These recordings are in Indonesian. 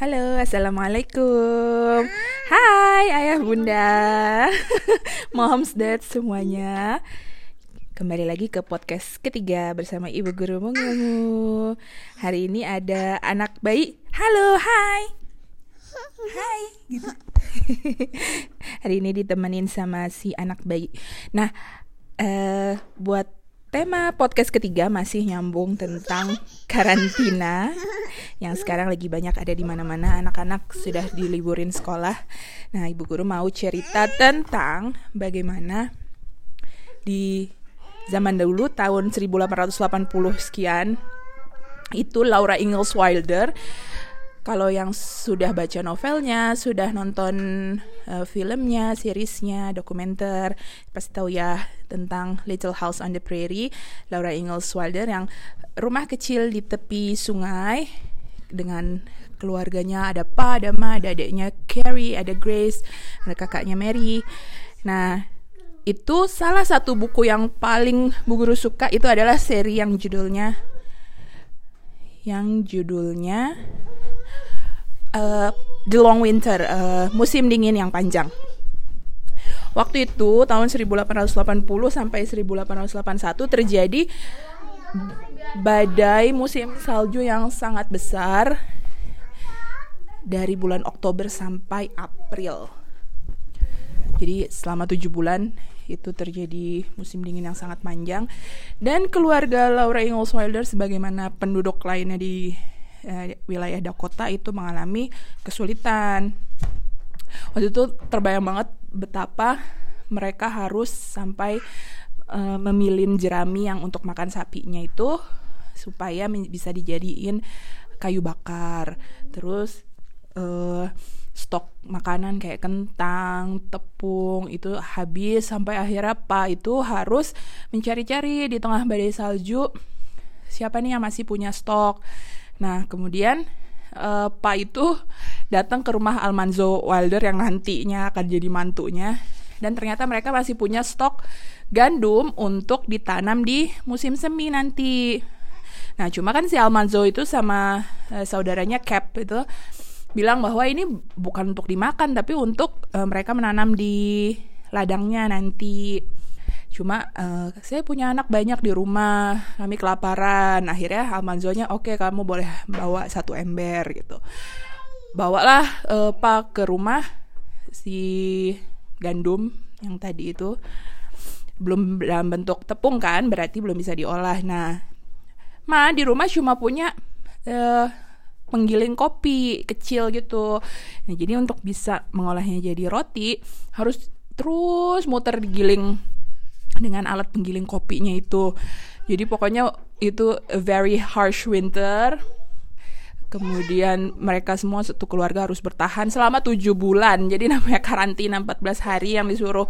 Halo, assalamualaikum. Hai, ayah bunda, moms dad semuanya. Kembali lagi ke podcast ketiga bersama ibu guru Mungu. Hari ini ada anak bayi. Halo, hai. Hai, gitu. Hari ini ditemenin sama si anak bayi. Nah, eh buat tema podcast ketiga masih nyambung tentang karantina yang sekarang lagi banyak ada di mana-mana anak-anak sudah diliburin sekolah. Nah, Ibu Guru mau cerita tentang bagaimana di zaman dahulu tahun 1880 sekian itu Laura Ingalls Wilder kalau yang sudah baca novelnya, sudah nonton uh, filmnya, seriesnya, dokumenter, pasti tahu ya tentang Little House on the Prairie, Laura Ingalls Wilder yang rumah kecil di tepi sungai dengan keluarganya ada Pa, ada Ma, ada adiknya Carrie, ada Grace, ada kakaknya Mary. Nah, itu salah satu buku yang paling Bu Guru suka itu adalah seri yang judulnya yang judulnya uh, The Long Winter, uh, musim dingin yang panjang. Waktu itu tahun 1880 sampai 1881 terjadi badai musim salju yang sangat besar dari bulan Oktober sampai April. Jadi selama tujuh bulan itu terjadi musim dingin yang sangat panjang dan keluarga Laura Ingalls Wilder sebagaimana penduduk lainnya di eh, wilayah Dakota itu mengalami kesulitan. Waktu itu terbayang banget betapa mereka harus sampai uh, memilin jerami yang untuk makan sapinya itu supaya bisa dijadiin kayu bakar. Terus uh, stok makanan kayak kentang, tepung itu habis sampai akhirnya Pak itu harus mencari-cari di tengah badai salju siapa nih yang masih punya stok. Nah, kemudian uh, Pak itu datang ke rumah Almanzo Wilder yang nantinya akan jadi mantunya dan ternyata mereka masih punya stok gandum untuk ditanam di musim semi nanti. Nah, cuma kan si Almanzo itu sama uh, saudaranya Cap itu bilang bahwa ini bukan untuk dimakan tapi untuk uh, mereka menanam di ladangnya nanti. Cuma uh, saya punya anak banyak di rumah kami kelaparan. Akhirnya Almanzonya oke okay, kamu boleh bawa satu ember gitu. Bawalah uh, pak ke rumah si gandum yang tadi itu belum dalam bentuk tepung kan berarti belum bisa diolah nah ma di rumah cuma punya uh, penggiling kopi kecil gitu nah jadi untuk bisa mengolahnya jadi roti harus terus muter digiling dengan alat penggiling kopinya itu. Jadi pokoknya itu a very harsh winter. Kemudian mereka semua satu keluarga harus bertahan selama tujuh bulan. Jadi namanya karantina 14 hari yang disuruh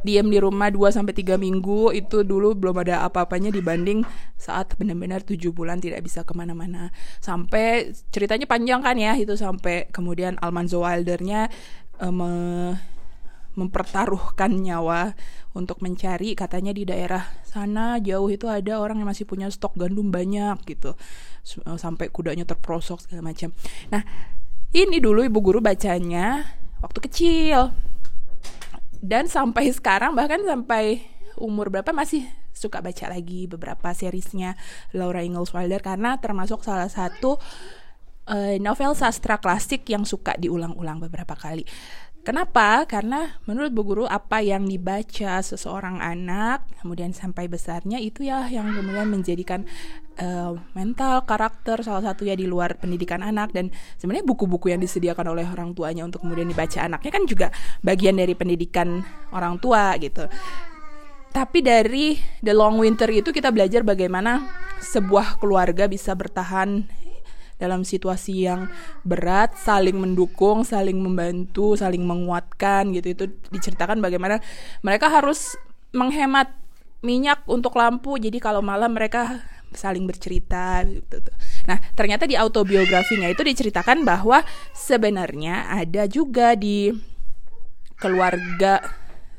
diam di rumah 2 sampai 3 minggu itu dulu belum ada apa-apanya dibanding saat benar-benar 7 bulan tidak bisa ke mana-mana sampai ceritanya panjang kan ya itu sampai kemudian Almanzo Wildernya um, mempertaruhkan nyawa untuk mencari katanya di daerah sana jauh itu ada orang yang masih punya stok gandum banyak gitu eh, sampai kudanya terprosok segala macam. Nah, ini dulu ibu guru bacanya waktu kecil. Dan sampai sekarang bahkan sampai umur berapa masih suka baca lagi beberapa seriesnya Laura Ingalls Wilder karena termasuk salah satu uh, novel sastra klasik yang suka diulang-ulang beberapa kali. Kenapa? Karena menurut Bu Guru apa yang dibaca seseorang anak kemudian sampai besarnya itu ya yang kemudian menjadikan uh, mental karakter salah satu ya di luar pendidikan anak dan sebenarnya buku-buku yang disediakan oleh orang tuanya untuk kemudian dibaca anaknya kan juga bagian dari pendidikan orang tua gitu. Tapi dari The Long Winter itu kita belajar bagaimana sebuah keluarga bisa bertahan dalam situasi yang berat saling mendukung saling membantu saling menguatkan gitu itu diceritakan bagaimana mereka harus menghemat minyak untuk lampu jadi kalau malam mereka saling bercerita gitu. Nah, ternyata di autobiografinya itu diceritakan bahwa sebenarnya ada juga di keluarga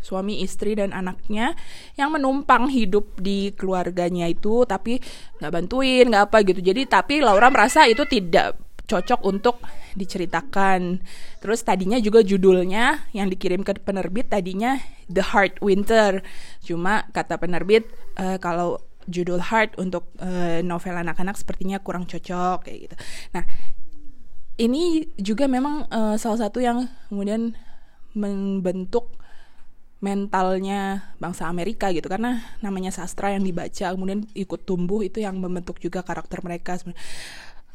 suami istri dan anaknya yang menumpang hidup di keluarganya itu tapi nggak bantuin nggak apa gitu jadi tapi Laura merasa itu tidak cocok untuk diceritakan. Terus tadinya juga judulnya yang dikirim ke penerbit tadinya The Hard Winter. Cuma kata penerbit uh, kalau judul Hard untuk uh, novel anak-anak sepertinya kurang cocok kayak gitu. Nah, ini juga memang uh, salah satu yang kemudian membentuk mentalnya bangsa Amerika gitu karena namanya sastra yang dibaca kemudian ikut tumbuh itu yang membentuk juga karakter mereka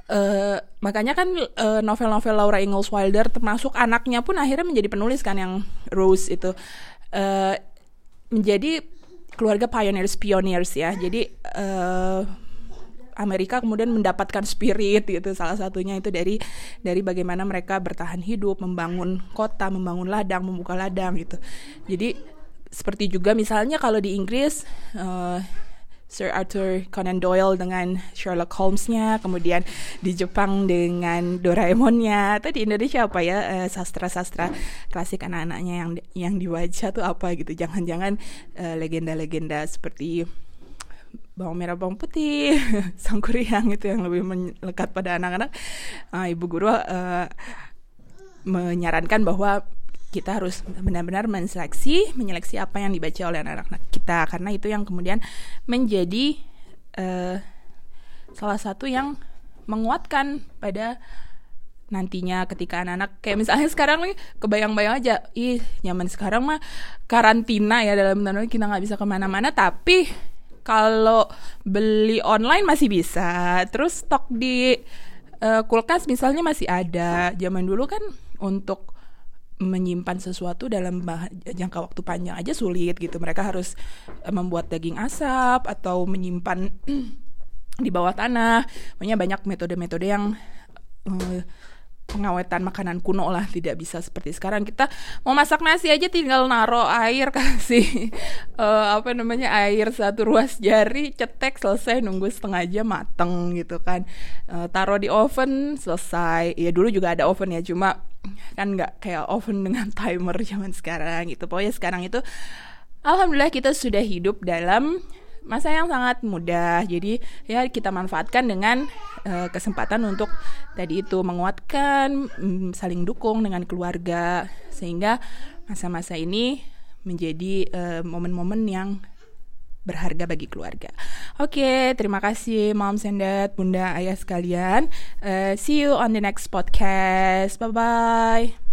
Uh, makanya kan uh, novel-novel Laura Ingalls Wilder termasuk anaknya pun akhirnya menjadi penulis kan yang Rose itu. Uh, menjadi keluarga pioneers pioneers ya. Jadi uh, Amerika kemudian mendapatkan spirit gitu. Salah satunya itu dari dari bagaimana mereka bertahan hidup membangun kota membangun ladang membuka ladang gitu. Jadi seperti juga misalnya kalau di Inggris uh, Sir Arthur Conan Doyle dengan Sherlock Holmes-nya, kemudian di Jepang dengan Doraemon-nya, atau di Indonesia apa ya uh, sastra-sastra klasik anak-anaknya yang yang dibaca tuh apa gitu. Jangan-jangan uh, legenda-legenda seperti bawang merah bawang putih, sangkuriang itu yang lebih melekat pada anak-anak. Uh, Ibu guru uh, menyarankan bahwa kita harus benar-benar menseleksi, menyeleksi apa yang dibaca oleh anak-anak kita karena itu yang kemudian menjadi uh, salah satu yang menguatkan pada nantinya ketika anak-anak kayak misalnya sekarang nih kebayang-bayang aja ih nyaman sekarang mah karantina ya dalam tanda kita nggak bisa ke mana-mana tapi kalau beli online masih bisa terus stok di uh, kulkas misalnya masih ada zaman dulu kan untuk menyimpan sesuatu dalam jangka waktu panjang aja sulit gitu. Mereka harus eh, membuat daging asap atau menyimpan di bawah tanah. Banyak banyak metode-metode yang uh, pengawetan makanan kuno lah tidak bisa seperti sekarang. Kita mau masak nasi aja tinggal naro air kasih uh, apa namanya air satu ruas jari cetek selesai nunggu setengah jam mateng gitu kan. Uh, taruh di oven selesai. Ya dulu juga ada oven ya cuma kan nggak kayak oven dengan timer zaman sekarang gitu. Pokoknya sekarang itu alhamdulillah kita sudah hidup dalam masa yang sangat mudah jadi ya kita manfaatkan dengan uh, kesempatan untuk tadi itu menguatkan um, saling dukung dengan keluarga sehingga masa-masa ini menjadi eh, momen-momen uh, yang berharga bagi keluarga. Oke, okay, terima kasih moms and dad, bunda, ayah sekalian. Uh, see you on the next podcast. Bye bye.